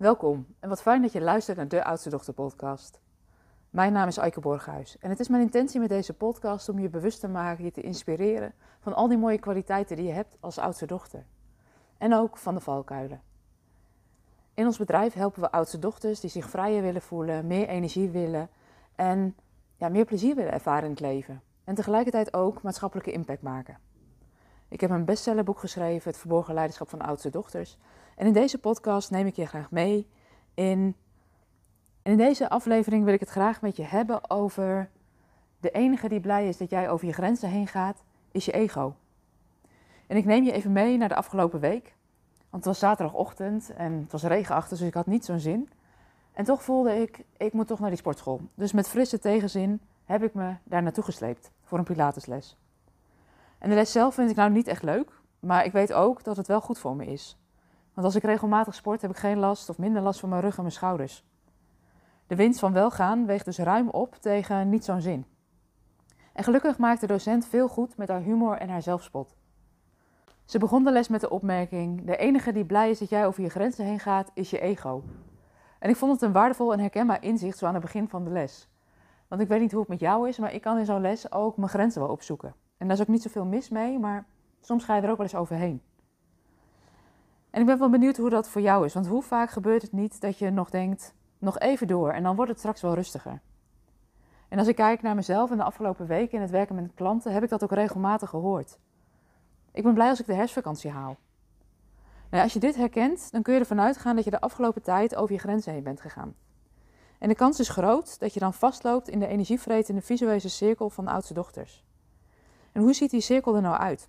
Welkom en wat fijn dat je luistert naar de Oudste Dochter podcast. Mijn naam is Eike Borghuis en het is mijn intentie met deze podcast om je bewust te maken, je te inspireren van al die mooie kwaliteiten die je hebt als oudste dochter. En ook van de valkuilen. In ons bedrijf helpen we oudste dochters die zich vrijer willen voelen, meer energie willen en ja, meer plezier willen ervaren in het leven. En tegelijkertijd ook maatschappelijke impact maken. Ik heb een bestsellerboek geschreven, Het Verborgen Leiderschap van Oudste Dochters. En in deze podcast neem ik je graag mee in. In deze aflevering wil ik het graag met je hebben over. De enige die blij is dat jij over je grenzen heen gaat, is je ego. En ik neem je even mee naar de afgelopen week. Want het was zaterdagochtend en het was regenachtig, dus ik had niet zo'n zin. En toch voelde ik, ik moet toch naar die sportschool. Dus met frisse tegenzin heb ik me daar naartoe gesleept voor een pilatesles. En de les zelf vind ik nou niet echt leuk, maar ik weet ook dat het wel goed voor me is. Want als ik regelmatig sport, heb ik geen last of minder last van mijn rug en mijn schouders. De winst van welgaan weegt dus ruim op tegen niet zo'n zin. En gelukkig maakt de docent veel goed met haar humor en haar zelfspot. Ze begon de les met de opmerking: De enige die blij is dat jij over je grenzen heen gaat, is je ego. En ik vond het een waardevol en herkenbaar inzicht zo aan het begin van de les. Want ik weet niet hoe het met jou is, maar ik kan in zo'n les ook mijn grenzen wel opzoeken. En daar is ook niet zoveel mis mee, maar soms ga je er ook wel eens overheen. En ik ben wel benieuwd hoe dat voor jou is. Want hoe vaak gebeurt het niet dat je nog denkt, nog even door en dan wordt het straks wel rustiger. En als ik kijk naar mezelf in de afgelopen weken in het werken met klanten, heb ik dat ook regelmatig gehoord. Ik ben blij als ik de herfstvakantie haal. Nou als je dit herkent, dan kun je ervan uitgaan dat je de afgelopen tijd over je grenzen heen bent gegaan. En de kans is groot dat je dan vastloopt in de energievretende visuele cirkel van de oudste dochters. En hoe ziet die cirkel er nou uit?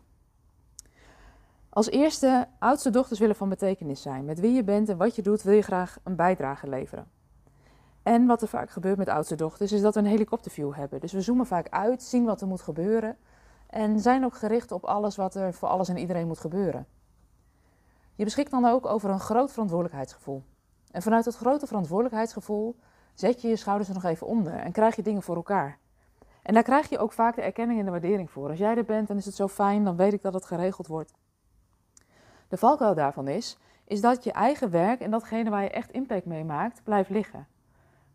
Als eerste, oudste dochters willen van betekenis zijn. Met wie je bent en wat je doet, wil je graag een bijdrage leveren. En wat er vaak gebeurt met oudste dochters, is dat we een helikopterview hebben. Dus we zoomen vaak uit, zien wat er moet gebeuren. En zijn ook gericht op alles wat er voor alles en iedereen moet gebeuren. Je beschikt dan ook over een groot verantwoordelijkheidsgevoel. En vanuit dat grote verantwoordelijkheidsgevoel zet je je schouders er nog even onder en krijg je dingen voor elkaar. En daar krijg je ook vaak de erkenning en de waardering voor. Als jij er bent, dan is het zo fijn, dan weet ik dat het geregeld wordt. De valkuil daarvan is, is dat je eigen werk en datgene waar je echt impact mee maakt, blijft liggen.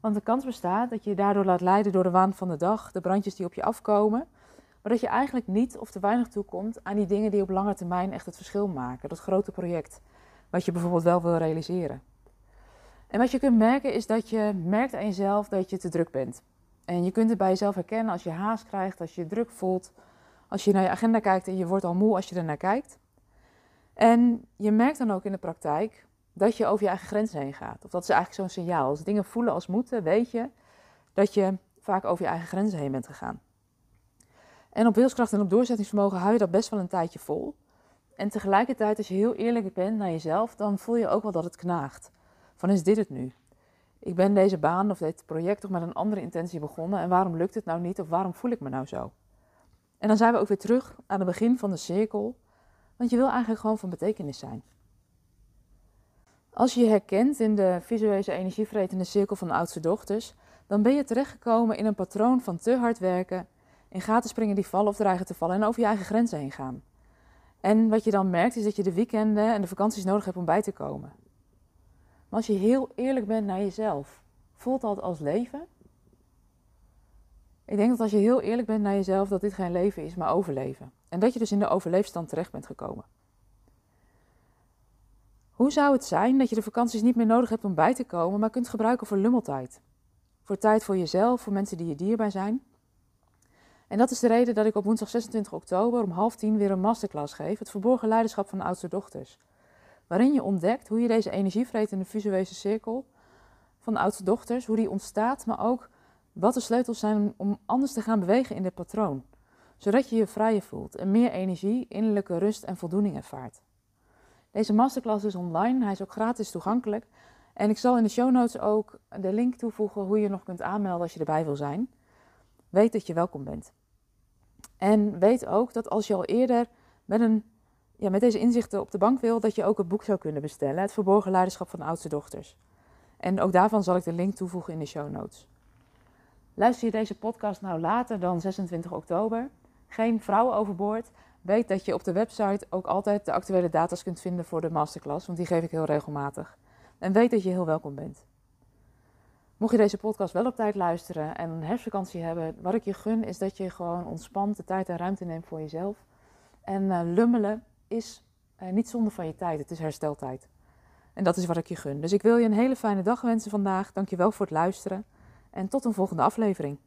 Want de kans bestaat dat je je daardoor laat leiden door de waan van de dag, de brandjes die op je afkomen, maar dat je eigenlijk niet of te weinig toekomt aan die dingen die op lange termijn echt het verschil maken. Dat grote project, wat je bijvoorbeeld wel wil realiseren. En wat je kunt merken is dat je merkt aan jezelf dat je te druk bent. En je kunt het bij jezelf herkennen als je haast krijgt, als je je druk voelt, als je naar je agenda kijkt en je wordt al moe als je er naar kijkt. En je merkt dan ook in de praktijk dat je over je eigen grenzen heen gaat. Of dat is eigenlijk zo'n signaal. Als dingen voelen als moeten, weet je dat je vaak over je eigen grenzen heen bent gegaan. En op wilskracht en op doorzettingsvermogen hou je dat best wel een tijdje vol. En tegelijkertijd, als je heel eerlijk bent naar jezelf, dan voel je ook wel dat het knaagt. Van is dit het nu? Ik ben deze baan of dit project toch met een andere intentie begonnen en waarom lukt het nou niet of waarom voel ik me nou zo? En dan zijn we ook weer terug aan het begin van de cirkel, want je wil eigenlijk gewoon van betekenis zijn. Als je je herkent in de visuele energievretende cirkel van de oudste dochters, dan ben je terechtgekomen in een patroon van te hard werken, in gaten springen die vallen of dreigen te vallen en over je eigen grenzen heen gaan. En wat je dan merkt is dat je de weekenden en de vakanties nodig hebt om bij te komen. Als je heel eerlijk bent naar jezelf, voelt dat als leven? Ik denk dat als je heel eerlijk bent naar jezelf, dat dit geen leven is, maar overleven. En dat je dus in de overleefstand terecht bent gekomen. Hoe zou het zijn dat je de vakanties niet meer nodig hebt om bij te komen, maar kunt gebruiken voor lummeltijd? Voor tijd voor jezelf, voor mensen die je dierbaar zijn. En dat is de reden dat ik op woensdag 26 oktober om half tien weer een masterclass geef, het verborgen leiderschap van oudste dochters waarin je ontdekt hoe je deze energievretende visuele cirkel van de oudste dochters, hoe die ontstaat, maar ook wat de sleutels zijn om anders te gaan bewegen in dit patroon, zodat je je vrijer voelt en meer energie, innerlijke rust en voldoening ervaart. Deze masterclass is online, hij is ook gratis toegankelijk en ik zal in de show notes ook de link toevoegen hoe je nog kunt aanmelden als je erbij wil zijn. Weet dat je welkom bent. En weet ook dat als je al eerder met een ja, met deze inzichten op de bank wil, dat je ook het boek zou kunnen bestellen. Het verborgen leiderschap van oudste dochters. En ook daarvan zal ik de link toevoegen in de show notes. Luister je deze podcast nou later dan 26 oktober? Geen vrouwen overboord? Weet dat je op de website ook altijd de actuele data's kunt vinden voor de masterclass, want die geef ik heel regelmatig. En weet dat je heel welkom bent. Mocht je deze podcast wel op tijd luisteren en een herfstvakantie hebben, wat ik je gun is dat je gewoon ontspant de tijd en ruimte neemt voor jezelf. En uh, lummelen is uh, niet zonde van je tijd, het is hersteltijd. En dat is wat ik je gun. Dus ik wil je een hele fijne dag wensen vandaag. Dankjewel voor het luisteren en tot een volgende aflevering.